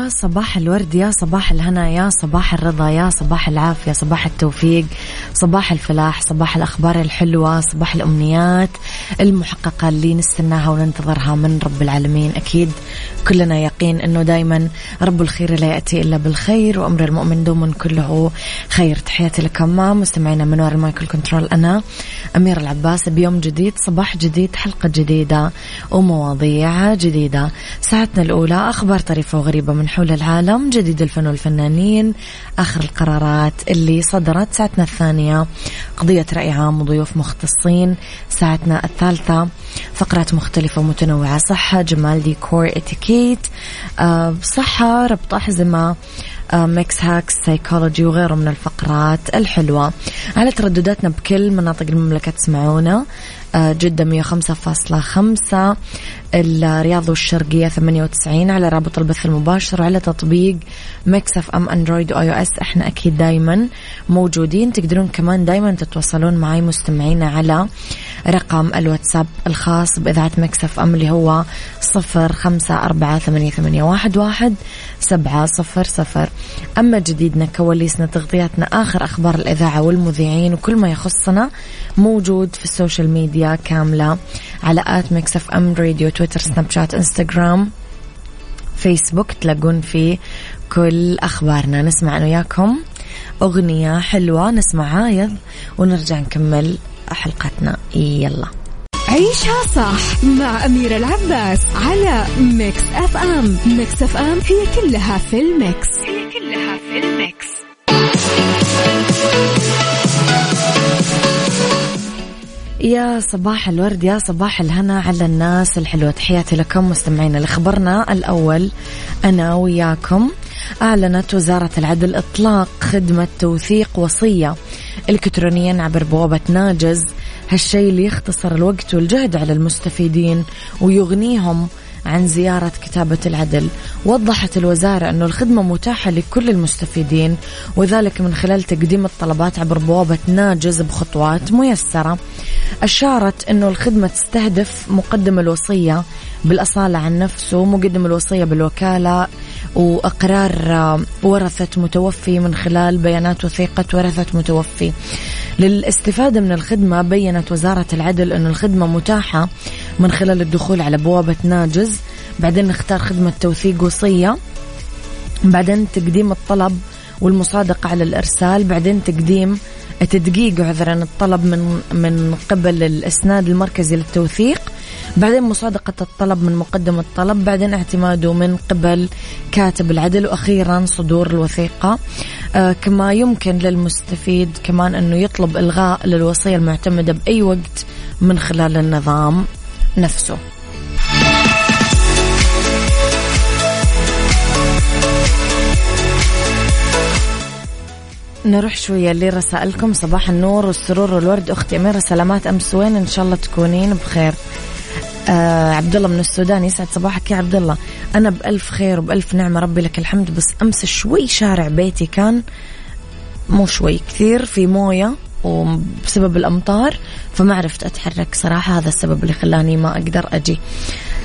يا صباح الورد يا صباح الهنا يا صباح الرضا يا صباح العافية صباح التوفيق صباح الفلاح صباح الأخبار الحلوة صباح الأمنيات المحققة اللي نستناها وننتظرها من رب العالمين. أكيد كلنا يقين أنه دايما رب الخير لا يأتي إلا بالخير وأمر المؤمن دوما كله خير. تحياتي لكم مستمعينا من وراء المايكل كنترول أنا أمير العباس. بيوم جديد صباح جديد حلقة جديدة ومواضيع جديدة. ساعتنا الأولى أخبار طريفة وغريبة من حول العالم جديد الفن والفنانين آخر القرارات اللي صدرت ساعتنا الثانية. قضية رأي عام وضيوف مختصين ساعتنا الثالثة. فقرات مختلفة ومتنوعة صحة جمال ديكور اتيكيت آه، صحة ربط أحزمة mix hacks psychology وغيره من الفقرات الحلوة. على تردداتنا بكل مناطق المملكة تسمعونا. آه، جدة 105.5 الرياض والشرقية 98 على رابط البث المباشر وعلى تطبيق Mix FM Android و iOS. إحنا أكيد دايما موجودين. تقدرون كمان دايما تتواصلون معي مستمعينا على رقم الواتساب الخاص بإذاعة Mix FM اللي هو صفر خمسة أربعة ثمانية, واحد سبعة صفر صفر. أما جديدنا كواليسنا تغطياتنا آخر أخبار الإذاعة والمذيعين وكل ما يخصنا موجود في ال social media. كاملة على at Mix FM Radio تويتر سناب شات انستغرام فيسبوك تلاقون فيه كل أخبارنا. نسمع أنا وياكم. أغنية حلوة نسمع عايض ونرجع نكمل حلقتنا. يلا. عيشها صح مع أميرة العباس على Mix FM. Mix FM هي كلها في ال mix. هي كلها في ال mix. يا صباح الورد يا صباح الهنا على الناس الحلوة. تحياتي لكم مستمعينا لخبرنا الأول أنا وياكم. أعلنت وزارة العدل إطلاق خدمة توثيق وصية إلكترونيا عبر بوابة ناجز. هالشيء اللي يختصر الوقت والجهد على المستفيدين ويغنيهم. عن زيارة كتابة العدل. وضحت الوزارة أنه الخدمة متاحة لكل المستفيدين وذلك من خلال تقديم الطلبات عبر بوابة ناجز بخطوات ميسرة. أشارت أنه الخدمة تستهدف مقدم الوصية بالأصالة عن نفسه مقدم الوصية بالوكالة وإقرار ورثة متوفي من خلال بيانات وثيقة ورثة متوفي. للاستفادة من الخدمة بينت وزارة العدل أن الخدمة متاحة من خلال الدخول على بوابة ناجز. بعدين نختار خدمة توثيق وصية. بعدين تقديم الطلب والمصادقة على الإرسال. بعدين تقديم تدقيق عذرا الطلب من من قبل الإسناد المركزي للتوثيق. بعدين مصادقة الطلب من مقدم الطلب. بعدين اعتماده من قبل كاتب العدل. وأخيرا صدور الوثيقة. آه كما يمكن للمستفيد كمان أنه يطلب إلغاء للوصية المعتمدة بأي وقت من خلال النظام. نفسه. نروح شوية لرسائلكم. صباح النور والسرور والورد. أختي أميرة سلامات. أمس وين؟ إن شاء الله تكونين بخير. آه عبد الله من السودان يسعد صباحك يا عبد الله أنا بألف خير وبألف نعمة ربي لك الحمد. بس أمس شوي شارع بيتي كان مو شوي كثير في موية. وبسبب الأمطار فما عرفت أتحرك صراحة. هذا السبب اللي خلاني ما أقدر أجي.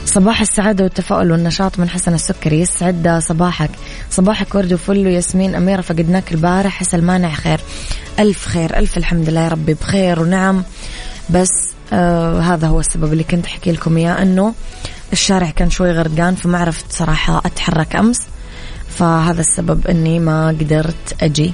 صباح السعادة والتفاؤل والنشاط من حسن السكري. يسعد صباحك. صباحك ورد وفل وياسمين أميرة فقدناك البارح. المانع خير. ألف خير. ألف الحمد لله يا ربي بخير ونعم. بس آه هذا هو السبب اللي كنت أحكي لكم إياه أنه الشارع كان شوي غرقان فما عرفت صراحة أتحرك أمس. فهذا السبب أني ما قدرت أجي.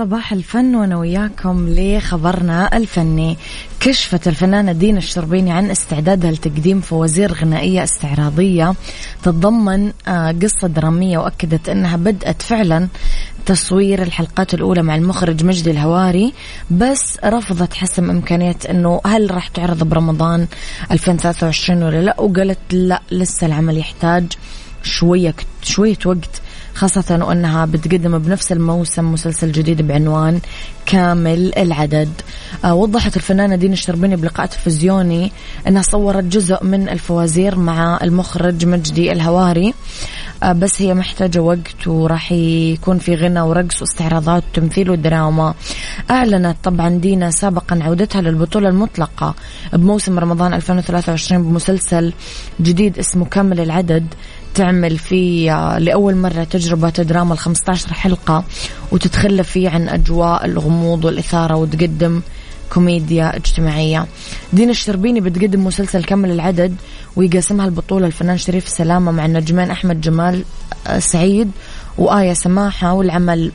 صباح الفن وأنا وياكم لخبرنا الفني. كشفت الفنانة دينا الشربيني عن استعدادها لتقديم فوازير غنائية استعراضية تتضمن آه، قصة درامية وأكدت أنها بدأت فعلا تصوير الحلقات الأولى مع المخرج مجدي الهواري. بس رفضت حسم إمكانية أنه هل راح تعرض برمضان 2023 ولا لا؟ وقالت لا لسه العمل يحتاج شوية شوية وقت. خاصة وأنها بتقدم بنفس الموسم مسلسل جديد بعنوان كامل العدد. آه، وضحت الفنانة دين الشربيني بلقاء تلفزيوني أنها صورت جزء من الفوازير مع المخرج مجدي الهواري. آه، بس هي محتاجة وقت وراح يكون في غنى ورقص واستعراضات وتمثيل ودراما. أعلنت طبعا دينا سابقا عودتها للبطولة المطلقة بموسم رمضان 2023 بمسلسل جديد اسمه كامل العدد. تعمل فيه آه، لأول مرة تجربة دراما ال 15 حلقة وتتخلى فيه عن أجواء الغموض والإثارة وتقدم كوميديا اجتماعية. دينا الشربيني بتقدم مسلسل كمل العدد ويقاسمها البطولة الفنان شريف سلامة مع النجمين أحمد جمال آه، سعيد وآية سماحة والعمل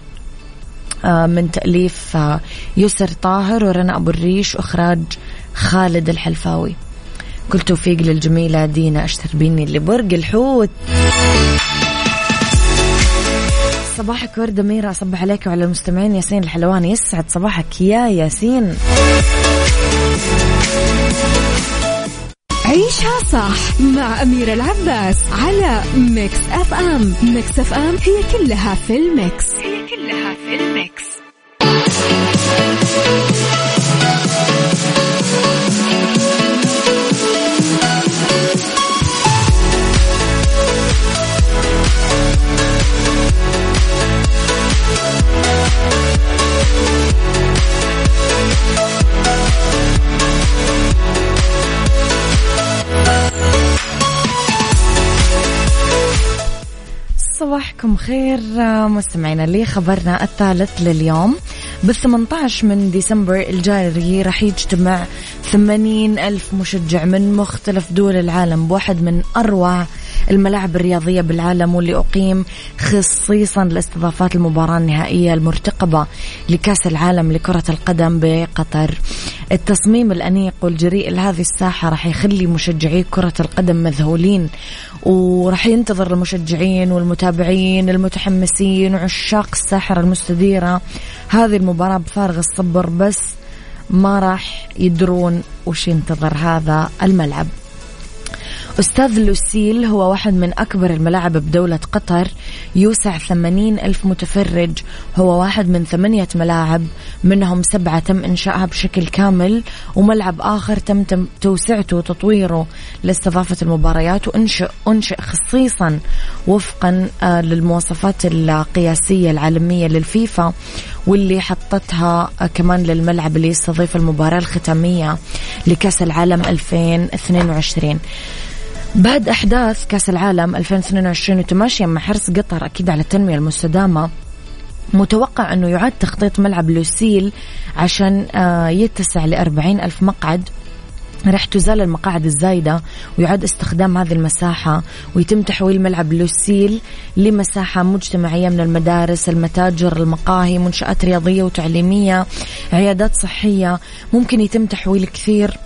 آه، من تأليف يسر طاهر ورنا أبو الريش وإخراج خالد الحلفاوي. كل توفيق للجميلة دينا الشربيني اللي ببرج الحوت. صباحك ورد أميرة أصبح عليك وعلى المستمعين. ياسين الحلواني يسعد صباحك. يا ياسين. عيشها صح مع أميرة العباس على Mix FM. Mix FM هي كلها في ال mix. هي كلها في ال mix. خير مستمعينا لي خبرنا الثالث لليوم. بال 18 من ديسمبر الجاري راح يجتمع 80 ألف مشجع من مختلف دول العالم بواحد من أروع الملاعب الرياضية بالعالم واللي أقيم خصيصا لاستضافات المباراة النهائية المرتقبة لكأس العالم لكرة القدم بقطر. التصميم الأنيق والجريء لهذه الساحة راح يخلي مشجعي كرة القدم مذهولين وراح ينتظر المشجعين والمتابعين المتحمسين وعشاق الساحرة المستديرة. هذه المباراة بفارغ الصبر بس ما راح يدرون وش ينتظر هذا الملعب. أستاذ لوسيل هو واحد من أكبر الملاعب بدولة قطر يوسع 80 ألف متفرج هو واحد من ثمانية ملاعب منهم سبعة تم إنشائها بشكل كامل وملعب آخر تم توسعته وتطويره لاستضافة المباريات وأنشئ أنشئ خصيصا وفقا آه، للمواصفات القياسية العالمية للفيفا واللي حطتها آه، كمان للملعب اللي يستضيف المباراة الختامية لكأس العالم 2022 بعد أحداث كأس العالم 2022 وتماشيا مع حرص قطر أكيد على التنمية المستدامة متوقع أنه يعاد تخطيط ملعب لوسيل عشان آه، يتسع لأربعين ألف مقعد. راح تزال المقاعد الزايدة ويعاد استخدام هذه المساحة ويتم تحويل ملعب لوسيل لمساحة مجتمعية من المدارس المتاجر المقاهي منشآت رياضية وتعليمية عيادات صحية. ممكن يتم تحويل كثير.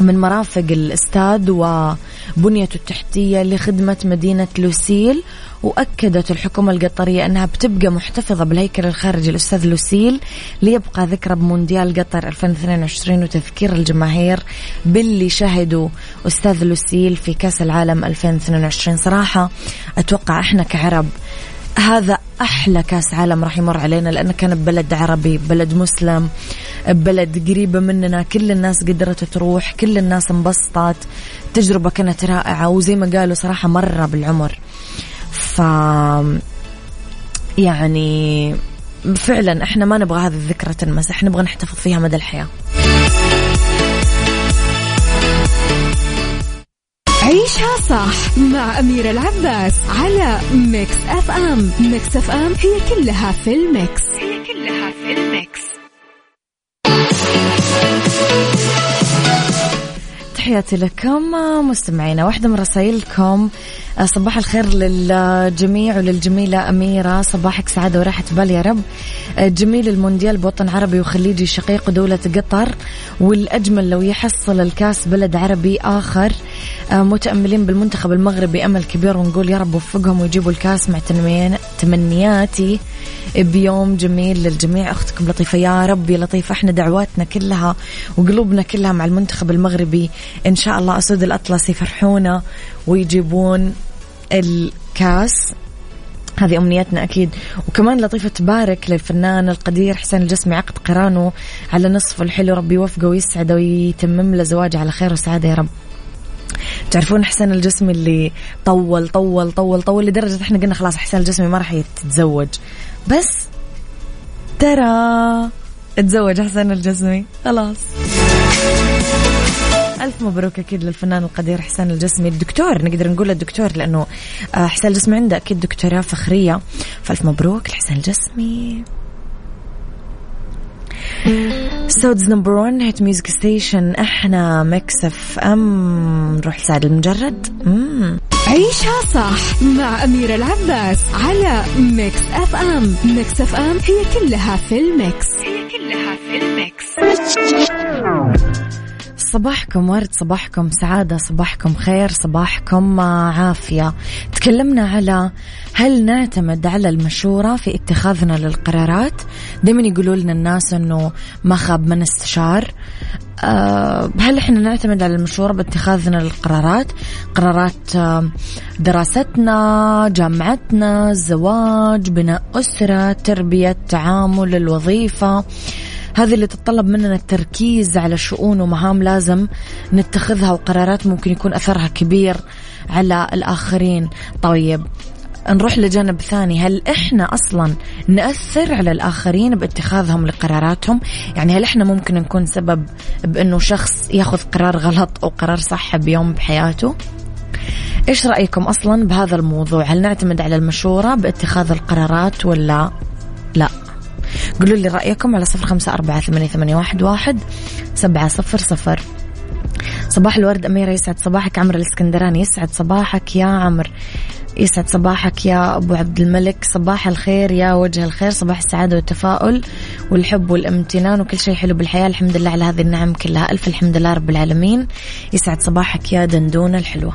من مرافق الاستاد وبنيته التحتية لخدمة مدينة لوسيل وأكدت الحكومة القطرية أنها بتبقى محتفظة بالهيكل الخارجي الأستاذ لوسيل ليبقى ذكرى بمونديال قطر 2022 وتذكير الجماهير باللي شهدوا أستاذ لوسيل في كأس العالم 2022 صراحة أتوقع إحنا كعرب هذا أحلى كأس عالم راح يمر علينا لأنه كان ببلد عربي بلد مسلم بلد قريبة مننا. كل الناس قدرت تروح كل الناس انبسطت. تجربة كانت رائعة وزي ما قالوا صراحة مرة بالعمر. ف يعني فعلا إحنا ما نبغى هذه الذكرى تنمسح إحنا نبغى نحتفظ فيها مدى الحياة. صح مع أميرة العباس على Mix FM. Mix FM هي كلها في ال mix. هي كلها في ال mix. تحياتي لكم مستمعينا. واحدة من رسائلكم صباح الخير للجميع وللجميلة أميرة. صباحك سعادة وراحة بال يا رب. جميل المونديال بوطن عربي وخليجي شقيق دولة قطر والأجمل لو يحصل الكاس بلد عربي آخر. متأملين بالمنتخب المغربي أمل كبير ونقول يا رب وفقهم ويجيبوا الكاس مع تمنياتي. بيوم جميل للجميع. أختكم لطيفة. يا رب يا لطيفة إحنا دعواتنا كلها وقلوبنا كلها مع المنتخب المغربي. إن شاء الله أسود الأطلس يفرحونا ويجيبون الكاس. هذه أمنيتنا أكيد. وكمان لطيفة تبارك للفنان القدير حسين الجسمي عقد قرانه على نصف الحلو. ربي يوفقه ويسعده ويتمم له زواجه على خير وسعادة يا رب. تعرفون حسين الجسمي اللي طول طول طول طول لدرجة إحنا قلنا خلاص حسين الجسمي ما راح يتزوج. بس ترى تزوج حسين الجسمي. خلاص. ألف مبروك أكيد للفنان القدير حسين الجسمي. الدكتور نقدر نقول الدكتور لأنه آه، حسين الجسمي عنده أكيد دكتوراه فخرية. فألف مبروك لحسين الجسمي. Saudi's number 1 hit music station أحنا Mix FM. نروح لسعد لمجرد. مم. عيشها صح مع أميرة العباس على Mix FM Mix FM هي كلها في ال mix. هي كلها في ال mix. صباحكم ورد صباحكم سعادة صباحكم خير صباحكم عافية. تكلمنا على هل نعتمد على المشورة في اتخاذنا للقرارات؟ دائما يقولوا لنا الناس إنه ما خاب من استشار. أه هل إحنا نعتمد على المشورة باتخاذنا للقرارات؟ قرارات أه دراستنا جامعتنا الزواج بناء أسرة تربية تعامل الوظيفة. هذه اللي تتطلب مننا التركيز على شؤون ومهام لازم نتخذها وقرارات ممكن يكون أثرها كبير على الآخرين. طيب نروح لجانب ثاني. هل إحنا أصلا نأثر على الآخرين باتخاذهم لقراراتهم؟ يعني هل إحنا ممكن نكون سبب بأنه شخص يأخذ قرار غلط أو قرار صح بيوم بحياته؟ إيش رأيكم أصلا بهذا الموضوع؟ هل نعتمد على المشورة باتخاذ القرارات ولا لا؟ قولوا لي رأيكم على صفر خمسة أربعة ثمانية, واحد, واحد سبعة صفر صفر. صباح الورد أميرة يسعد صباحك. عمر الإسكندراني يسعد صباحك يا عمر يسعد صباحك يا أبو عبد الملك. صباح الخير يا وجه الخير. صباح السعادة والتفاؤل والحب والامتنان وكل شيء حلو بالحياة. الحمد لله على هذه النعم كلها. ألف الحمد لله رب العالمين. يسعد صباحك يا دندونة الحلوة.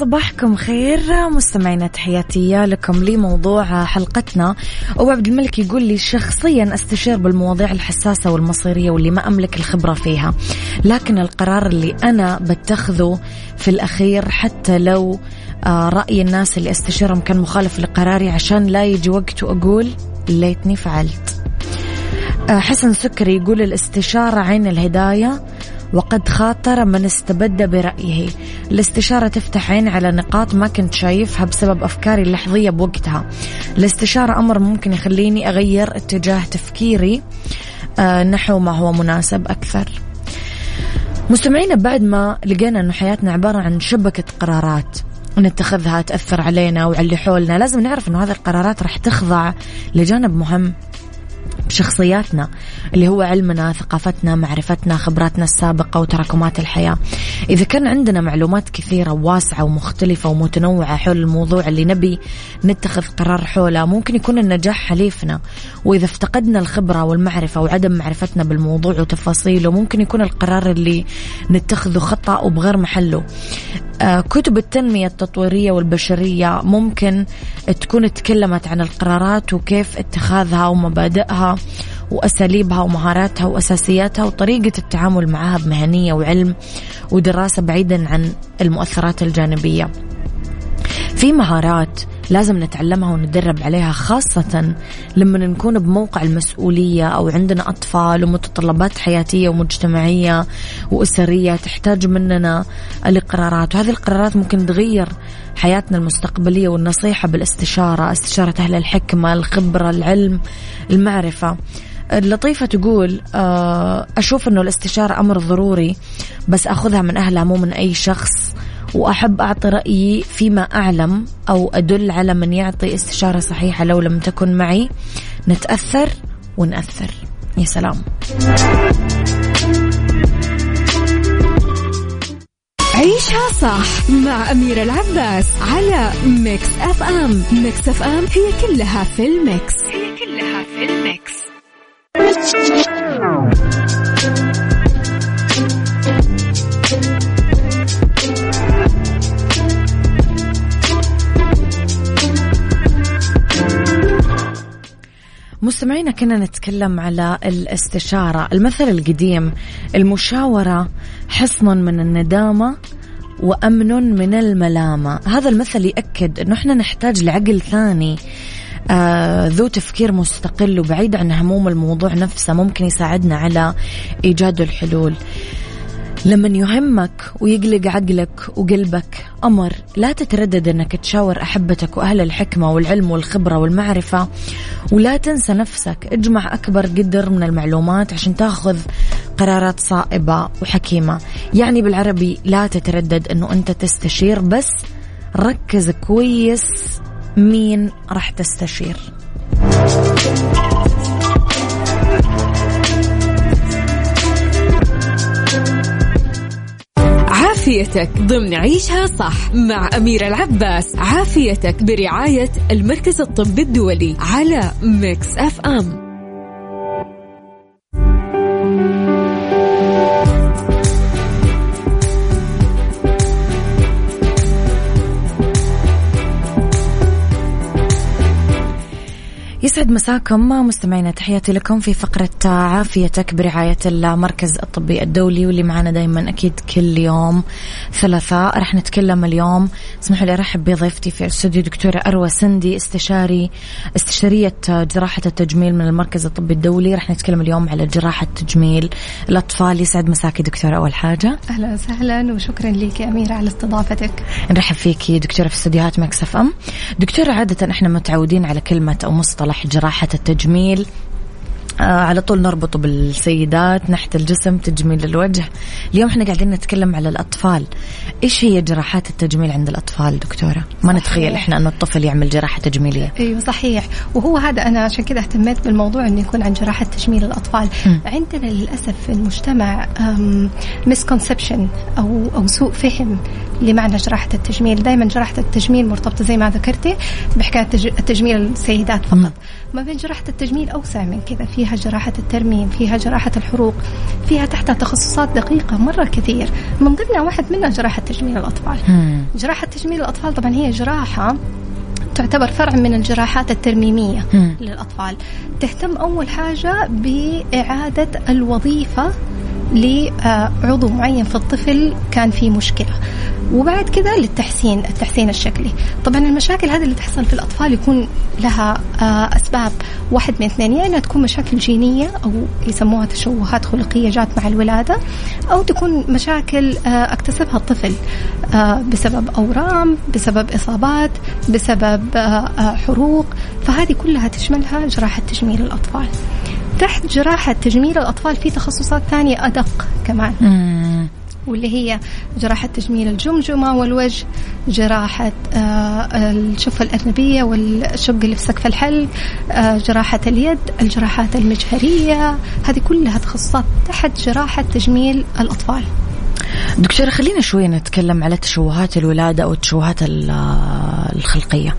صباحكم خير. مستمعينا تحياتي لكم لموضوع حلقتنا. أبو عبد الملك يقول لي شخصيا أستشير بالمواضيع الحساسة والمصيرية واللي ما أملك الخبرة فيها. لكن القرار اللي أنا بتخذه في الأخير حتى لو آه، رأي الناس اللي أستشيرهم كان مخالف لقراري عشان لا يجي وقت وأقول ليتني فعلت. آه، حسن سكري يقول الاستشارة عين الهداية وقد خاطر من استبد برأيه. الاستشارة تفتح عين على نقاط ما كنت شايفها بسبب أفكاري اللحظية بوقتها. الاستشارة أمر ممكن يخليني أغير اتجاه تفكيري آه، نحو ما هو مناسب أكثر. مستمعينا بعد ما لقينا أنه حياتنا عبارة عن شبكة قرارات نتخذها تأثر علينا وعلى اللي حولنا لازم نعرف أنه هذه القرارات راح تخضع لجانب مهم. بشخصياتنا اللي هو علمنا ثقافتنا معرفتنا خبراتنا السابقة وتراكمات الحياة. إذا كان عندنا معلومات كثيرة واسعة ومختلفة ومتنوعة حول الموضوع اللي نبي نتخذ قرار حوله ممكن يكون النجاح حليفنا. وإذا افتقدنا الخبرة والمعرفة وعدم معرفتنا بالموضوع وتفاصيله ممكن يكون القرار اللي نتخذه خطأ وبغير محله. آه، كتب التنمية التطويرية والبشرية ممكن تكون تكلمت عن القرارات وكيف اتخاذها ومبادئها. وأساليبها ومهاراتها وأساسياتها وطريقة التعامل معها بمهنية وعلم ودراسة بعيدا عن المؤثرات الجانبية. في مهارات لازم نتعلمها وندرب عليها خاصة لما نكون بموقع المسؤولية أو عندنا أطفال ومتطلبات حياتية ومجتمعية وأسرية تحتاج مننا القرارات. وهذه القرارات ممكن تغير حياتنا المستقبلية والنصيحة بالاستشارة استشارة أهل الحكمة الخبرة العلم المعرفة. اللطيفة تقول آه، أشوف أنه الاستشارة أمر ضروري بس أخذها من أهلها مو من أي شخص. وأحب أعطي رأيي فيما أعلم أو أدل على من يعطي استشارة صحيحة لو لم تكن معي. نتأثر ونأثر. يا سلام. عيشها صح مع أميرة العباس على Mix FM. Mix FM هي كلها في ال Mix. هي كلها في ال Mix. مستمعينا كنا نتكلم على الاستشارة المثل القديم المشاورة حصن من الندامة وأمن من الملامة. هذا المثل يأكد أنه إحنا نحتاج لعقل ثاني آه ذو تفكير مستقل وبعيد عن هموم الموضوع نفسه ممكن يساعدنا على إيجاد الحلول. لما يهمك ويقلق عقلك وقلبك. أمر لا تتردد أنك تشاور أحبتك وأهل الحكمة والعلم والخبرة والمعرفة ولا تنسى نفسك. اجمع أكبر قدر من المعلومات عشان تاخذ قرارات صائبة وحكيمة. يعني بالعربي لا تتردد أنه أنت تستشير بس ركز كويس مين راح تستشير. عافيتك ضمن عيشها صح مع أميرة العباس. عافيتك برعاية المركز الطبي الدولي على Mix FM. يسعد مساكم مستمعينا تحياتي لكم في فقرة عافيتك برعاية المركز الطبي الدولي واللي معنا دايما أكيد كل يوم ثلاثاء. رح نتكلم اليوم اسمحوا لي أرحب بضيفتي في الاستوديو دكتورة أروى سندي استشاري استشارية جراحة التجميل من المركز الطبي الدولي. رح نتكلم اليوم على جراحة تجميل الأطفال. يسعد مساكي دكتورة أول حاجة. أهلا وسهلا وشكرا لك أميرة على استضافتك. نرحب فيكي دكتورة في استديوهات مكسف أم. دكتورة عادة إحنا متعودين على كلمة أو مصطلح جراحة التجميل. على طول نربطه بالسيدات نحت الجسم تجميل الوجه. اليوم إحنا قاعدين نتكلم على الأطفال. إيش هي جراحات التجميل عند الأطفال دكتورة؟ ما صحيح. نتخيل إحنا أنه الطفل يعمل جراحة تجميلية. أيوة صحيح. وهو هذا أنا عشان كذا اهتميت بالموضوع أنه يكون عن جراحة تجميل الأطفال. م. عندنا للأسف في المجتمع مسكونسبشن أو أو سوء فهم لمعنى جراحة التجميل. دائما جراحة التجميل مرتبطة زي ما ذكرتي بحكاية التجميل السيدات فقط. م. ما بين جراحة التجميل أوسع من كذا فيها جراحة الترميم فيها جراحة الحروق فيها تحتها تخصصات دقيقة مرة كثير من ضمنها واحد منها جراحة تجميل الأطفال. جراحة تجميل الأطفال طبعا هي جراحة تعتبر فرع من الجراحات الترميمية م. للأطفال تهتم أول حاجة بإعادة الوظيفة لعضو معين في الطفل كان فيه مشكلة. وبعد كذا للتحسين التحسين الشكلي. طبعا المشاكل هذه اللي تحصل في الأطفال يكون لها آه، أسباب. واحد من اثنين يا إنها تكون مشاكل جينية أو يسموها تشوهات خلقية جات مع الولادة أو تكون مشاكل آه، اكتسبها الطفل آه، بسبب أورام بسبب إصابات بسبب حروق. فهذه كلها تشملها جراحة تجميل الأطفال. تحت جراحة تجميل الأطفال في تخصصات ثانية أدق كمان. واللي هي جراحة تجميل الجمجمة والوجه جراحة آه، الشفة الأرنبية والشق اللي في سقف الحلق آه، جراحة اليد الجراحات المجهرية. هذه كلها تخصصات تحت جراحة تجميل الأطفال. دكتورة خلينا شوي نتكلم على تشوهات الولادة أو التشوهات الخلقية.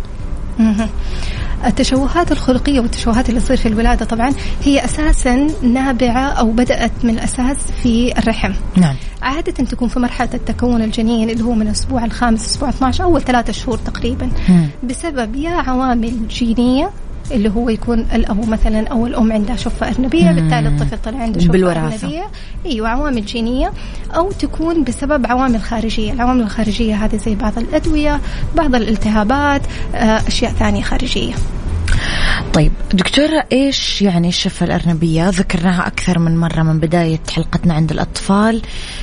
التشوهات الخلقية والتشوهات اللي تصير في الولادة طبعا هي أساسا نابعة أو بدأت من الأساس في الرحم. نعم. عادة تكون في مرحلة التكون الجنين اللي هو من الأسبوع الخامس أسبوع 12 أول ثلاثة شهور تقريبا. مم. بسبب يا عوامل جينية اللي هو يكون الأب مثلا أو الأم عندها شفة أرنبية بالتالي الطفل طلع عنده شفة بالوراثة. أرنبية أيوة عوامل جينية أو تكون بسبب عوامل خارجية. العوامل الخارجية هذه زي بعض الأدوية بعض الالتهابات آه، أشياء ثانية خارجية. طيب دكتورة إيش يعني الشفة الأرنبية؟ ذكرناها أكثر من مرة من بداية حلقتنا عند الأطفال.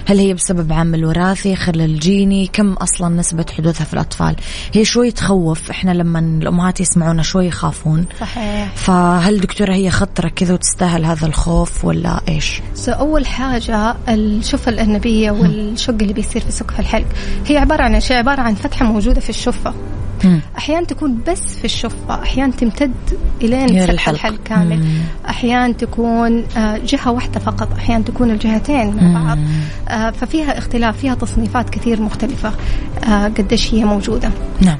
هل هي بسبب عامل وراثي خلل جيني؟ كم أصلا نسبة حدوثها في الأطفال؟ هي شوي تخوف. إحنا لما الأمهات يسمعونا شوي يخافون. صحيح. فهل دكتورة هي خطرة كذا وتستاهل هذا الخوف ولا إيش؟ سو أول حاجة الشفة الأرنبية والشق اللي بيصير في سقف الحلق هي عبارة عن شيء عبارة عن فتحة موجودة في الشفة. مم. أحيانا تكون بس في الشفة أحيانا تمتد الين الحلق. الحلق كامل. أحيانا تكون آه، جهة واحدة فقط أحيانا تكون الجهتين مع بعض. آه، ففيها اختلاف فيها تصنيفات كثير مختلفة آه، قديش هي موجودة نعم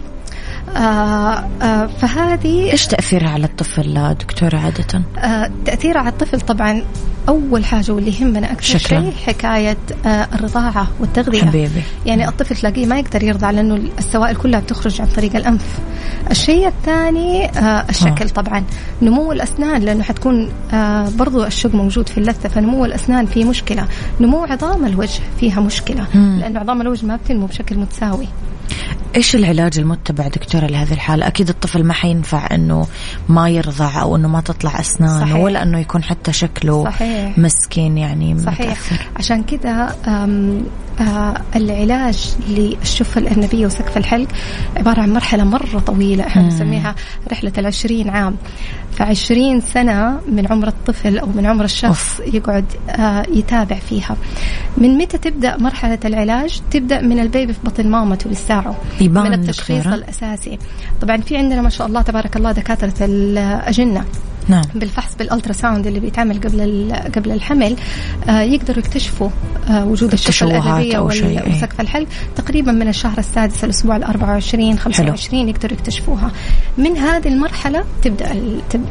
آه، آه، فهذه إيش تأثيرها على الطفل دكتورة عادة آه، تأثيرها على الطفل طبعا أول حاجة واللي يهمنا شكراً. شيء حكاية آه، الرضاعة والتغذية. حبيبي. يعني الطفل تلاقيه ما يقدر يرضع لأنه السوائل كلها بتخرج عن طريق الأنف. الشيء الثاني آه، الشكل طبعا. نمو الأسنان لأنه حتكون آه، برضو الشق موجود في اللثة فنمو الأسنان فيه مشكلة. نمو عظام الوجه فيها مشكلة. مم. لأنه عظام الوجه ما بتنمو بشكل متساوي. إيش العلاج المتبع دكتورة لهذه الحالة؟ أكيد الطفل ما حينفع إنه ما يرضع أو إنه ما تطلع اسنانه صحيح. ولا إنه يكون حتى شكله صحيح. مسكين يعني صحيح متاثر. عشان كذا آه، العلاج للشفة الأرنبية وسقف الحلق عبارة عن مرحلة مرة طويلة إحنا. نسميها رحلة العشرين عام فعشرين سنة من عمر الطفل أو من عمر الشخص يقعد آه، يتابع فيها من متى تبدأ مرحلة العلاج تبدأ من البيبي في بطن مامته لساعه يبان من التشخيص دكتورة. الأساسي. طبعا في عندنا ما شاء الله تبارك الله دكاترة الأجنة. نعم. بالفحص بال ultrasound اللي بيتعمل قبل قبل الحمل آه يقدروا يكتشفوا آه وجود الشفة شيء، إيه. وسقف الحلق. تقريبا من الشهر السادس الأسبوع ال 24 25 يقدروا يكتشفوها. من هذه المرحلة تبدأ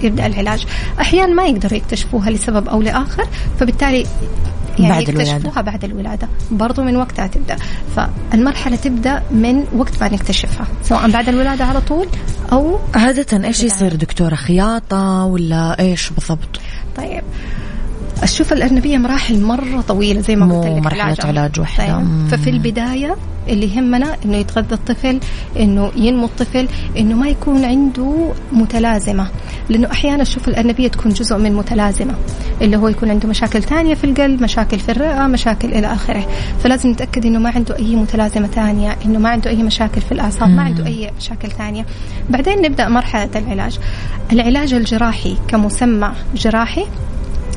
يبدأ العلاج. أحيانا ما يقدروا يكتشفوها لسبب أو لآخر فبالتالي يعني بعد الولادة. يكتشفوها بعد الولادة. برضو من وقتها تبدأ. فالمرحلة تبدأ من وقت ما نكتشفها. سواء بعد الولادة على طول أو عادة إيش يصير دكتورة؟ خياطة ولا إيش بالضبط؟ طيب. الشوفة الأرنبية مراحل مرة طويلة زي ما قلت لك. مرحلة. علاج واحدة. طيب. ففي البداية اللي يهمنا إنه يتغذى الطفل إنه ينمو الطفل إنه ما يكون عنده متلازمة. لأنه أحيانا الشوفة الأرنبية تكون جزء من متلازمة. اللي هو يكون عنده مشاكل ثانية في القلب مشاكل في الرئة مشاكل إلى آخره. فلازم نتأكد إنه ما عنده أي متلازمة ثانية إنه ما عنده أي مشاكل في الأعصاب ما عنده أي مشاكل ثانية بعدين نبدأ مرحلة العلاج. العلاج الجراحي كمسمى جراحي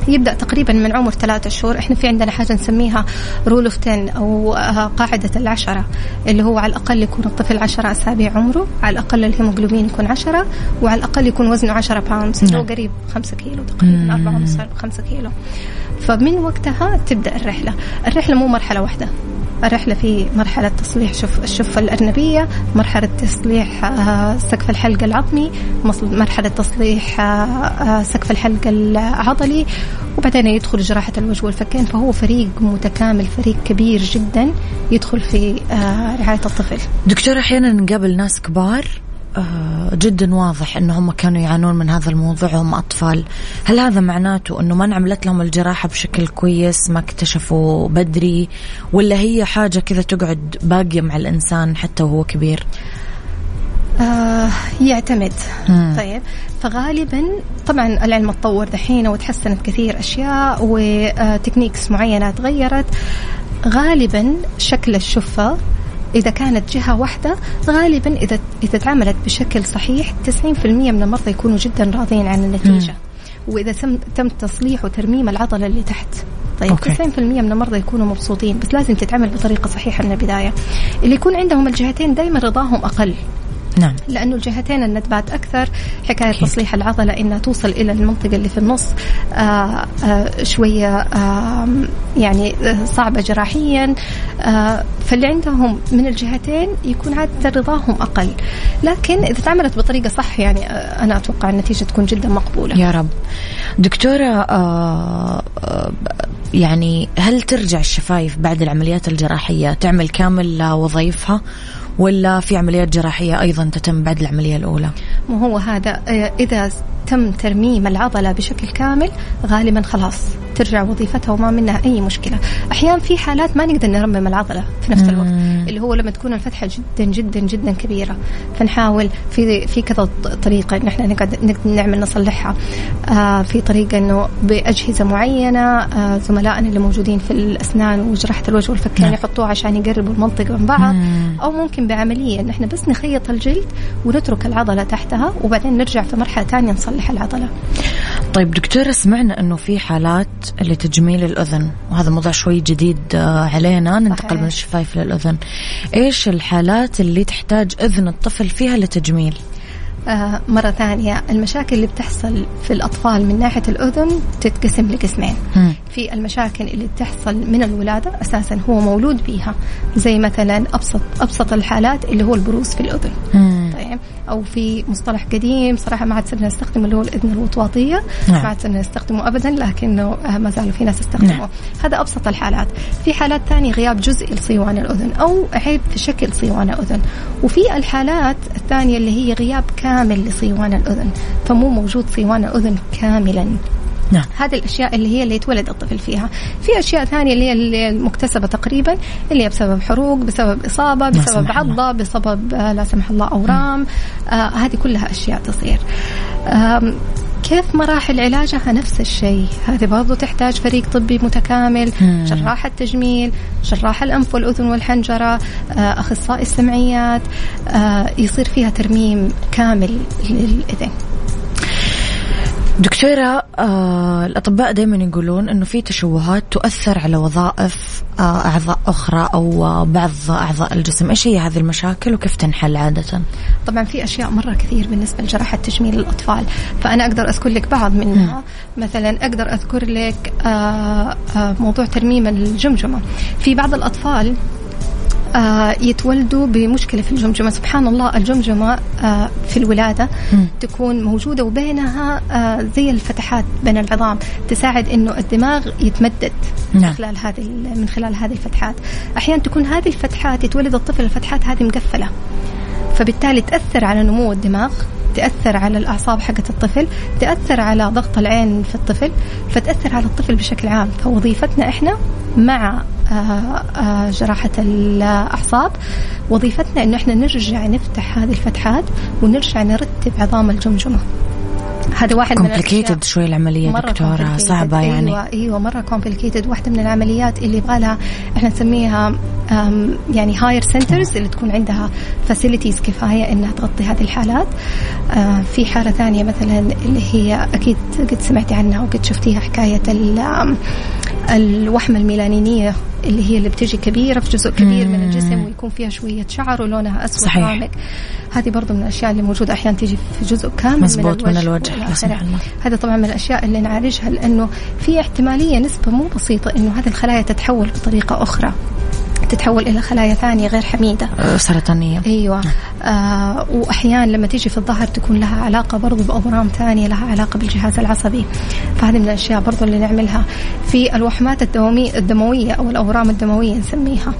يبدأ تقريبا من عمر ثلاثة شهور. إحنا في عندنا حاجة نسميها rule of 10 أو قاعدة العشرة اللي هو على الأقل يكون الطفل 10 أسابيع عمره على الأقل الهيموجلوبين يكون 10 وعلى الأقل يكون وزنه 10 pounds اللي هو نعم. قريب 5 كيلو تقريبا 4 ونص 5 كيلو. فمن وقتها تبدأ الرحلة. الرحلة مو مرحلة واحدة. الرحلة في مرحلة تصليح شف الشفة الأرنبية مرحلة تصليح آه، سقف الحلق العظمي مرحلة تصليح آه، آه، سقف الحلق العضلي وبعدين يدخل جراحة الوجه والفكين فهو فريق متكامل فريق كبير جدا يدخل في رعاية الطفل. دكتورة أحيانا نقابل ناس كبار جدا واضح انه هم كانوا يعانون من هذا الموضوع وهم أطفال. هل هذا معناته إنه ما انعملت لهم الجراحة بشكل كويس ما اكتشفوا بدري ولا هي حاجة كذا تقعد باقية مع الإنسان حتى وهو كبير؟ آه يعتمد. مم. طيب. فغالبا طبعا العلم تطور دحين وتحسنت كثير أشياء وتكنيكس معينة تغيرت. غالبا شكل الشفة إذا كانت جهة واحدة غالبا إذا إذا تعاملت بشكل صحيح 90% من المرضى يكونوا جدا راضيين عن النتيجة. وإذا تم تم تصليح وترميم العضلة اللي تحت. المرضى أوكي. 90% من المرضى يكونوا مبسوطين بس لازم تتعمل بطريقة صحيحة من البداية. اللي يكون عندهم الجهتين دائما رضاهم أقل. نعم. لأنه الجهتين الندبات أكثر حكاية. تصليح العضلة إنها توصل إلى المنطقة اللي في النص آآ آآ شوية آآ يعني آه، صعبة جراحيا آه، فاللي عندهم من الجهتين يكون عاده رضاهم أقل. لكن إذا تعملت بطريقة صح يعني آه، أنا أتوقع النتيجة تكون جدا مقبولة. يا رب. دكتورة آه آه يعني هل ترجع الشفايف بعد العمليات الجراحية تعمل كامل وظائفها ولا في عمليات جراحية أيضا تتم بعد العملية الأولى؟ ما هو هذا. إذا تم ترميم العضلة بشكل كامل غالبا خلاص. ترجع وظيفتها وما منها أي مشكلة. أحيانا في حالات ما نقدر نرمم العضلة في نفس الوقت اللي هو لما تكون الفتحة جدا جدا جدا كبيرة. فنحاول في في كذا طريقة إن إحنا نقعد نقدر نعمل نصلحها. آه في طريقة إنه بأجهزة معينة آه زملائنا اللي موجودين في الأسنان وجراحة الوجه والفكين نعم. يحطوها عشان يقربوا المنطقة من بعض. أو ممكن بعملية إن إحنا بس نخيط الجلد ونترك العضلة تحتها وبعدين نرجع في مرحلة ثانية نصلح العضلة. طيب دكتورة سمعنا أنه في حالات لتجميل الأذن. وهذا موضوع شوي جديد آه، علينا. ننتقل. من الشفايف للأذن إيش الحالات اللي تحتاج أذن الطفل فيها لتجميل؟ آه مرة ثانية. المشاكل اللي بتحصل في الأطفال من ناحية الأذن تتقسم لقسمين. في المشاكل اللي تحصل من الولادة أساسا هو مولود بيها. زي مثلا أبسط أبسط الحالات اللي هو البروز في الأذن. مم. طيب. أو في مصطلح قديم صراحة ما عاد صرنا نستخدمه اللي هو الإذن الوطواطيه نعم. ما عاد صرنا نستخدمه ابدا لكنه ما زالوا في ناس يستخدموه. نعم. هذا أبسط الحالات. في حالات ثانية غياب جزئي لصيوان الأذن أو عيب في شكل صيوان الأذن. وفي الحالات الثانية اللي هي غياب كامل لصيوان الأذن. فمو موجود صيوان الأذن كاملا. نعم. هذه الأشياء اللي هي اللي يتولد الطفل فيها. في أشياء ثانية اللي هي المكتسبة تقريبا اللي هي بسبب حروق بسبب إصابة بسبب. عضة بسبب آه، لا سمح الله أورام. آه هذه كلها أشياء تصير. كيف مراحل علاجها؟ نفس الشيء. هذه برضو تحتاج فريق طبي متكامل مم. جراح التجميل جراح الأنف والأذن والحنجرة آه، أخصائي السمعيات. آه، يصير فيها ترميم كامل للإذن. دكتورة آه الأطباء دائما يقولون أنه في تشوهات تؤثر على وظائف آه أعضاء أخرى أو آه بعض أعضاء الجسم. إيش هي هذه المشاكل وكيف تنحل عادة؟ طبعا في أشياء مرة كثير بالنسبة لجراحة تجميل الأطفال فأنا أقدر أذكر لك بعض منها. مثلا أقدر أذكر لك آه، آه، موضوع ترميم الجمجمة. في بعض الأطفال آه يتولدوا بمشكلة في الجمجمة. سبحان الله الجمجمة آه في الولادة مم. تكون موجودة وبينها آه زي الفتحات بين العظام. تساعد إنه الدماغ يتمدد نعم. من خلال هذه من خلال هذه الفتحات. أحيانا تكون هذه الفتحات يتولد الطفل الفتحات هذه مقفلة. فبالتالي تأثر على نمو الدماغ تأثر على الأعصاب حقت الطفل تأثر على ضغط العين في الطفل فتأثر على الطفل بشكل عام. فوظيفتنا إحنا مع جراحة الأعصاب وظيفتنا إنه إحنا نرجع نفتح هذه الفتحات ونرجع نرتب عظام الجمجمة. هذا واحد من كومبليكيتد شوي العملية مرة دكتورة complicated. صعبة يعني. أيوه أيوه مرة complicated واحدة من العمليات اللي يبغى لها إحنا نسميها يعني higher centers اللي تكون عندها facilities كفاية إنها تغطي هذه الحالات. آه، في حالة ثانية مثلا اللي هي أكيد قد سمعتي عنها وقد شفتيها حكاية ال- أم، الوحمة الميلانينية اللي هي اللي بتجي كبيرة في جزء كبير من الجسم ويكون فيها شوية شعر ولونها أسود صحيح. غامق هذه برضو من الأشياء اللي موجودة أحيانا تيجي في جزء كامل مزبوط، من من الوجه، الوجه. سمح الله. هذا طبعا من الأشياء اللي نعالجها لأنه في احتمالية نسبة مو بسيطة إنه هذه الخلايا تتحول بطريقة أخرى تتحول إلى خلايا ثانية غير حميدة. آه، سرطانية. أيوه. آه وأحيانا لما تيجي في الظهر تكون لها علاقة برضو بأورام ثانية لها علاقة بالجهاز العصبي. فهذه من الأشياء برضو اللي نعملها في الوحمات الدموية الدموية أو الأورام الدموية نسميها.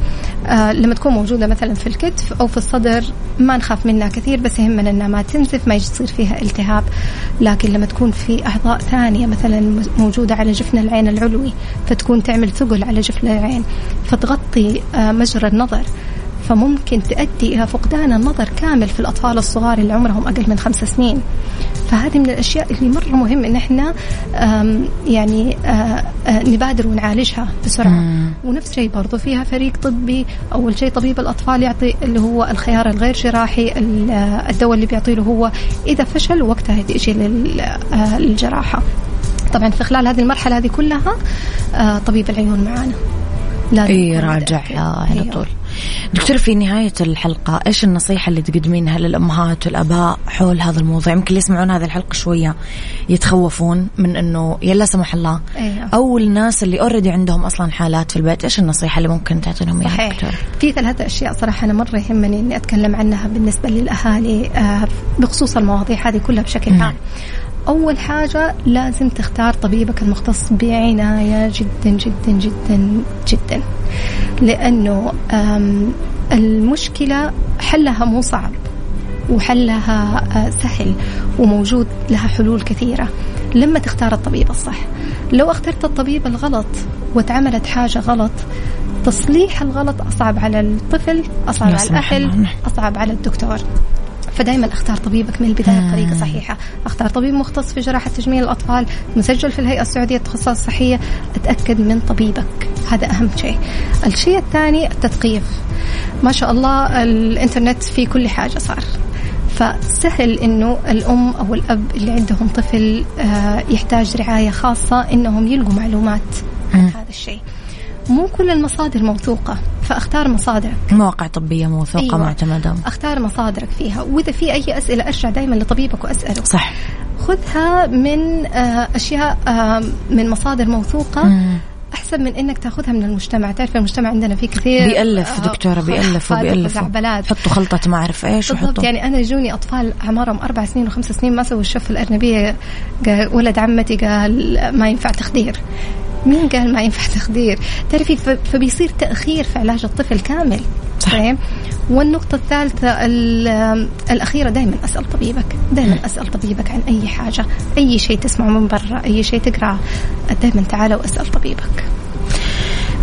آه لما تكون موجودة مثلا في الكتف أو في الصدر ما نخاف منها كثير بس يهمنا إنها ما تنزف ما يصير فيها التهاب. لكن لما تكون في أعضاء ثانية مثلا موجودة على جفن العين العلوي فتكون تعمل ثقل على جفن العين فتغطي آه مجرى النظر. فممكن تؤدي إلى فقدان النظر كامل في الأطفال الصغار اللي عمرهم أقل من خمس سنين. فهذه من الأشياء اللي مرة مهم إن إحنا يعني آه، آه، نبادر ونعالجها بسرعة. ونفس الشيء برضو فيها فريق طبي. أول شيء طبيب الأطفال يعطي اللي هو الخيار الغير جراحي آه، الدواء اللي بيعطيه له هو إذا فشل وقتها يجي لل- آه، للجراحة. طبعا في خلال هذه المرحلة هذه كلها طبيب العيون معانا. لازم اي راجع. على أيوه. طول. دكتور في نهاية الحلقة إيش النصيحة اللي تقدمينها للأمهات والآباء حول هذا الموضوع؟ يمكن اللي يسمعون هذه الحلقة شوية يتخوفون من أنه يلا سمح الله أيوه. أو الناس اللي أوريدي عندهم أصلا حالات في البيت إيش النصيحة اللي ممكن تعطينهم إياها دكتور؟ في ثلاثة أشياء صراحة أنا مرة يهمني إني أتكلم عنها بالنسبة للأهالي آه، بخصوص المواضيع هذه كلها بشكل عام. أول حاجة لازم تختار طبيبك المختص بعناية جدا جدا جدا جدا. لأنه المشكلة حلها مو صعب وحلها آه، سهل وموجود لها حلول كثيرة. لما تختار الطبيب الصح لو اخترت الطبيب الغلط واتعملت حاجة غلط تصليح الغلط أصعب على الطفل أصعب على الأهل أصعب على الدكتور. فدائما أختار طبيبك من البداية بطريقة صحيحة، أختار طبيب مختص في جراحة تجميل الأطفال، مسجل في الهيئة السعودية للتخصصات الصحية، أتأكد من طبيبك، هذا أهم شيء. الشيء الثاني التثقيف. ما شاء الله الإنترنت في كل حاجة صار. فسهل إنه الأم أو الأب اللي عندهم طفل آه، يحتاج رعاية خاصة إنهم يلقوا معلومات عن هذا الشيء. مو كل المصادر موثوقة فأختار مصادرك. مواقع طبية موثوقة أيوة. معتمدة. أختار مصادرك فيها وإذا في أي أسئلة أرجع دائما لطبيبك وأسأله. صح. خذها من آه، أشياء آه، من مصادر موثوقة مم. أحسن من إنك تأخذها من المجتمع. تعرف المجتمع عندنا في كثير بيألف آه، دكتورة بيألف وبيألف. حطوا خلطة ما أعرف إيش بالضبط. يعني أنا جوني أطفال أعمارهم أربع سنين وخمس سنين ما سووا الشف الأرنبية قال ولد عمتي قال ما ينفع تخدير. مين قال ما ينفع تخدير؟ تعرفي فبيصير تأخير في علاج الطفل كامل صحيح؟ والنقطة الثالثة الأخيرة دائما أسأل طبيبك دائما أسأل طبيبك عن أي حاجة أي شيء تسمعه من برا أي شيء تقرأه دائما تعال وأسأل طبيبك.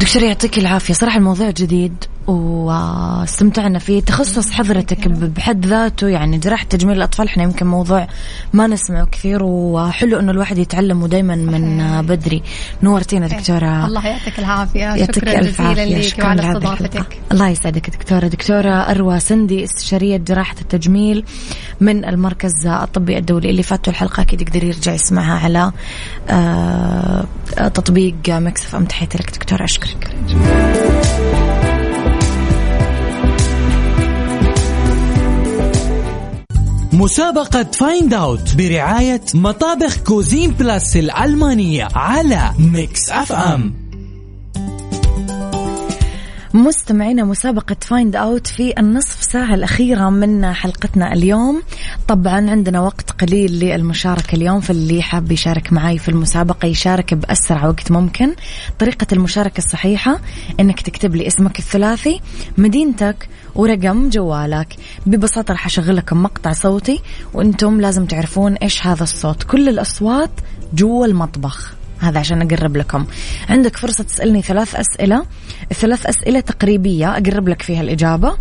دكتور يعطيك العافية. صراحة الموضوع جديد. واستمتعنا فيه تخصص حضرتك بحد ذاته. يعني جراحة تجميل الأطفال إحنا يمكن موضوع ما نسمعه كثير وحلو إنه الواحد يتعلم دائما من بدري. نورتينا دكتورة. الله يعطيك العافية. يعطيك شكرا ألف جزيلا لك وعلى استضافتك. الله يسعدك دكتورة. دكتورة أروى سندي استشارية جراحة التجميل من المركز الطبي الدولي. اللي فاتوا الحلقة أكيد يقدر يرجع يسمعها على آه، تطبيق مكسف أم. تحياتي لك دكتورة. أشكرك. مسابقة Find Out برعاية مطابخ Cuisine Plus الألمانية على Mix FM مستمعينا مسابقة Find Out في النصف ساعة الأخيرة من حلقتنا اليوم. طبعا عندنا وقت قليل للمشاركة اليوم فاللي حاب يشارك معي في المسابقة يشارك بأسرع وقت ممكن. طريقة المشاركة الصحيحة إنك تكتب لي اسمك الثلاثي مدينتك ورقم جوالك. ببساطة راح أشغل لكم مقطع صوتي وأنتم لازم تعرفون إيش هذا الصوت. كل الأصوات جوا المطبخ. هذا عشان أقرب لكم. عندك فرصة تسألني ثلاث أسئلة الثلاث أسئلة تقريبية أقرب لك فيها الإجابة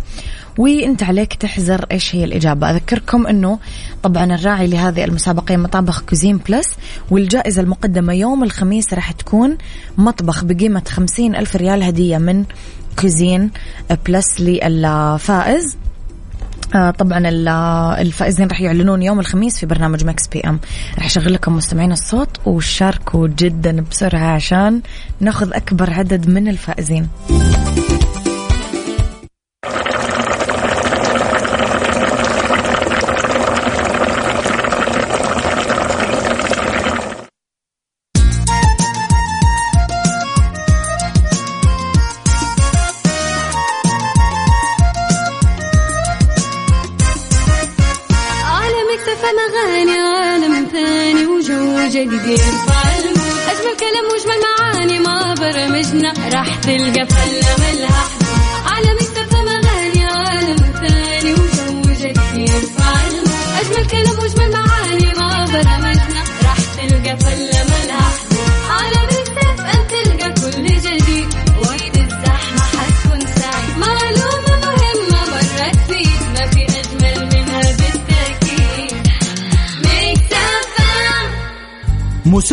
وإنت عليك تحزر إيش هي الإجابة. أذكركم إنه طبعا الراعي لهذه المسابقة مطابخ Cuisine Plus والجائزة المقدمة يوم الخميس راح تكون مطبخ بقيمة خمسين ألف ريال هدية من Cuisine Plus للفائز آه طبعا الفائزين راح يعلنون يوم الخميس في برنامج Mix PM. راح أشغل لكم مستمعين الصوت وشاركوا جدا بسرعة عشان ناخذ أكبر عدد من الفائزين.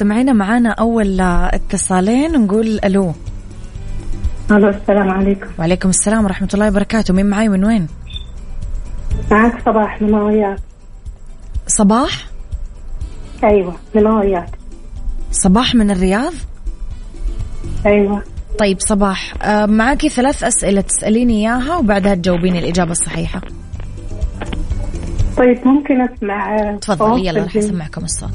مستمعينا معانا أول اتصالين نقول ألو. ألو السلام عليكم. وعليكم السلام ورحمة الله وبركاته. مين معاي؟ من وين؟ معك صباح من ماويات صباح؟ أيوه من ماويات صباح من الرياض؟ أيوه. طيب صباح. آه، معاكي ثلاث أسئلة تسأليني إياها وبعدها تجاوبيني الإجابة الصحيحة. طيب ممكن أسمع آه، تفضلي يلا راح؟ أسمعكم الصوت.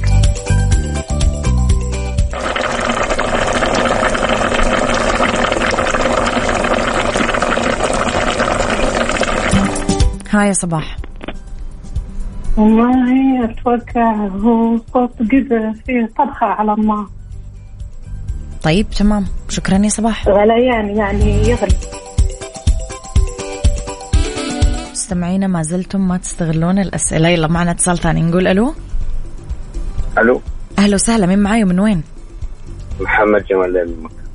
هاي يا صباح. والله أتوقع هو صوت قدر فيه طبخة على النار طيب تمام. شكرا يا صباح. غليان يعني يغلي. مستمعينا ما زلتم ما تستغلون الأسئلة. يلا معنا اتصال ثاني. نقول ألو. ألو. أهلا وسهلا. مين معاي ومن وين؟ محمد جمال من مكة.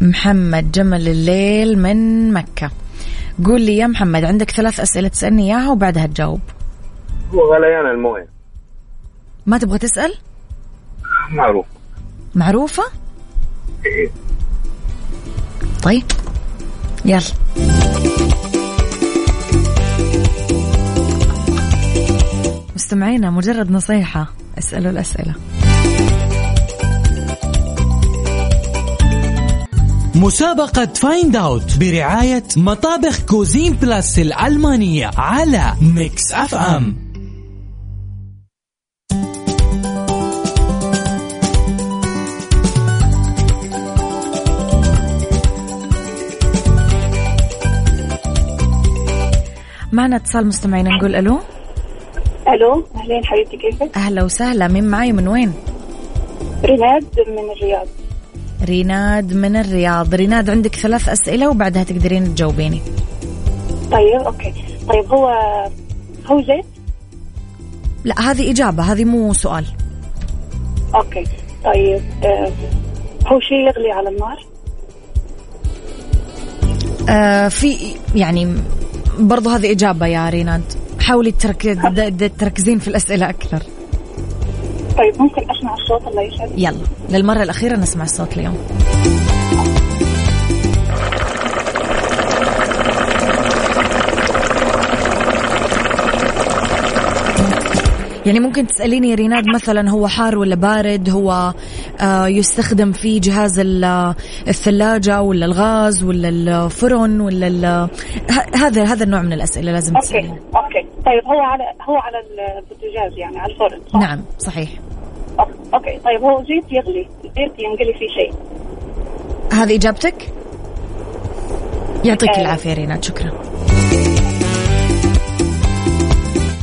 محمد جمل الليل من مكة. قول لي يا محمد عندك ثلاث أسئلة تسألني إياها وبعدها تجاوب. هو غليان الموية. ما تبغى تسأل؟ معروف. معروفة؟ إيه. طيب. يلا. مستمعينا مجرد نصيحة أسألوا الأسئلة. مسابقة Find Out برعاية مطابخ Cuisine Plus الألمانية على Mix FM معنا اتصال مستمعينا نقول ألو. ألو أهلين حبيبتي كيفك؟ أهلا وسهلا مين معاي من وين؟ ريناد من الرياض. ريناد من الرياض. ريناد عندك ثلاث أسئلة وبعدها تقدرين تجاوبيني. طيب okay. طيب هو هو زيت؟ لا هذه إجابة هذه مو سؤال. okay. طيب آه هو شيء يغلي على النار؟ آه في يعني برضو هذه إجابة يا ريناد. حاولي تركزين في الأسئلة أكثر. طيب ممكن أسمع الصوت الله يسعدك؟ يلا للمرة الأخيرة نسمع الصوت اليوم. يعني ممكن تسأليني ريناد مثلا هو حار ولا بارد؟ هو آه يستخدم في جهاز ال- الثلاجة ولا الغاز ولا الفرن ولا ال- ه- هذا هذا النوع من الأسئلة لازم okay تسألين okay. طيب هو على هو على البوتاجاز يعني على الفرن صح؟ نعم صحيح. okay طيب هو زيت يغلي زيت ينقلي فيه شيء. هذه إجابتك؟ يعطيك آه. العافية ريناد شكرا.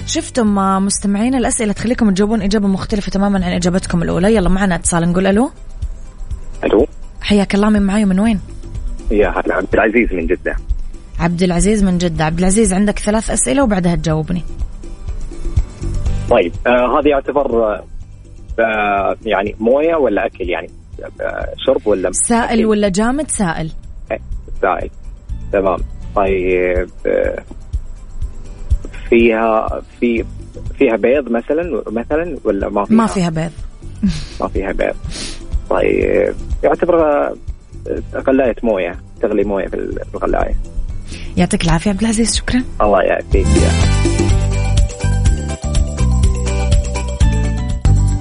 شفتم آه، مستمعين الأسئلة تخليكم تجاوبون إجابة مختلفة تماما عن إجابتكم الأولى. يلا معنا اتصال نقول ألو. ألو. حياك الله من معي من وين؟ يا هلا عبد العزيز من جدة. عبد العزيز من جدة. عبد العزيز عندك ثلاث أسئلة وبعدها تجاوبني. طيب آه هذا يعتبر آه يعني موية ولا أكل؟ يعني آه شرب ولا سائل أكل؟ ولا جامد؟ سائل. سائل. تمام. طيب آه فيها في فيها بيض مثلا مثلا ولا ما فيها؟ ما فيها بيض. ما فيها بيض. طيب يعتبر آه، غلاية موية تغلي موية في الغلاية. يعطيك العافية عبد العزيز شكرا. الله يعافيك. يا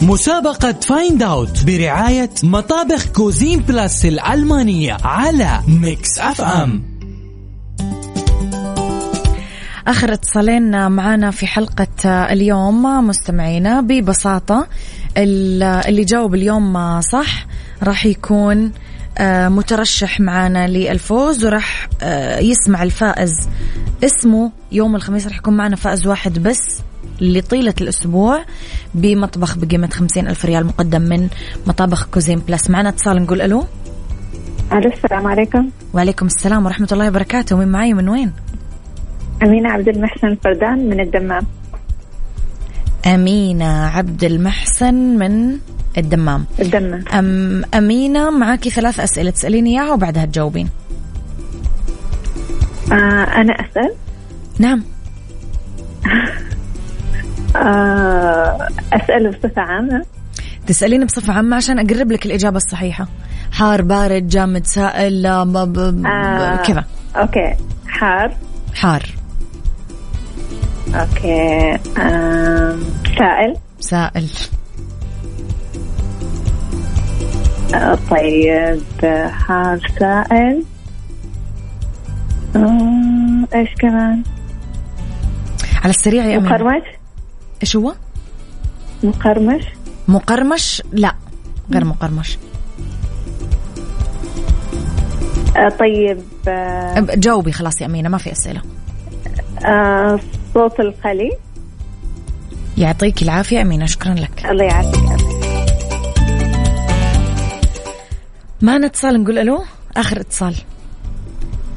مسابقة Find Out برعاية مطابخ Cuisine Plus الألمانية على Mix FM آخر اتصالين معنا في حلقة اليوم مستمعينا ببساطة ال- اللي جاوب اليوم صح راح يكون مترشح معنا للفوز وراح آه، يسمع الفائز اسمه. يوم الخميس راح يكون معنا فائز واحد بس لطيلة الأسبوع بمطبخ بقيمة خمسين ألف ريال مقدم من مطابخ Cuisine Plus معنا اتصال نقول ألو. ألو السلام عليكم. وعليكم السلام ورحمة الله وبركاته. من معي؟ من وين؟ أمينة عبد المحسن فردان من الدمام. أمينة عبد المحسن من الدمام. الدمام. أم أمينة معاكي ثلاث أسئلة. تسأليني إياها وبعدها تجاوبين. آه أنا أسأل؟ نعم. آه أسأل بصفة عامة. تسأليني بصفة عامة عشان أقرب لك الإجابة الصحيحة. حار بارد جامد سائل آه، آه. كذا. Okay. حار. حار. Okay. آم، سائل. سائل. طيب حار سائل. آم، إيش كمان؟ على السريع يا أمين مقرمش؟ إيش هو؟ مقرمش؟ مقرمش؟ لا غير مقرمش. آه، طيب آه، جاوبي خلاص يا أمينة ما في أسئلة. آه، صوت القلي يعطيك العافية أمينة شكرا لك. الله يعافيك. معنا اتصال نقول ألو؟ آخر اتصال.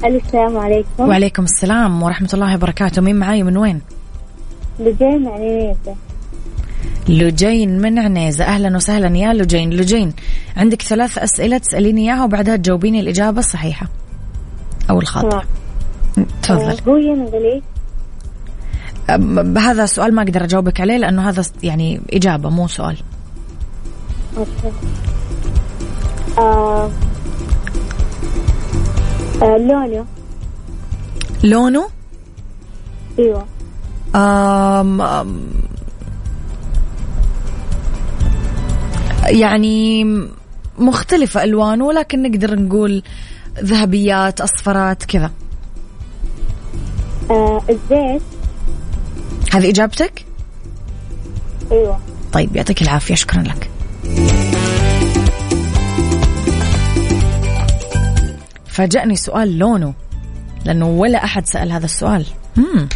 ألو السلام عليكم. وعليكم السلام ورحمة الله وبركاته. مين معاي؟ من وين؟ لجين عنيزة لجين من عنيزة أهلا وسهلا يا لجين. لجين عندك ثلاث أسئلة تسأليني إياها وبعدها تجاوبيني الإجابة الصحيحة. أو الخاطئة تفضل. هو ينغلي أم- هذا سؤال ما أقدر أجاوبك عليه لأنه هذا يعني إجابة مو سؤال. أوكي. آه. آه لونه لونه أيوه. أم أم. يعني مختلفة ألوانه ولكن نقدر نقول ذهبيات أصفرات كذا. آه الزيت. هذه إجابتك؟ أيوه. طيب يعطيك العافية شكرا لك. فاجأني سؤال لونه لأنه ولا أحد سأل هذا السؤال مم.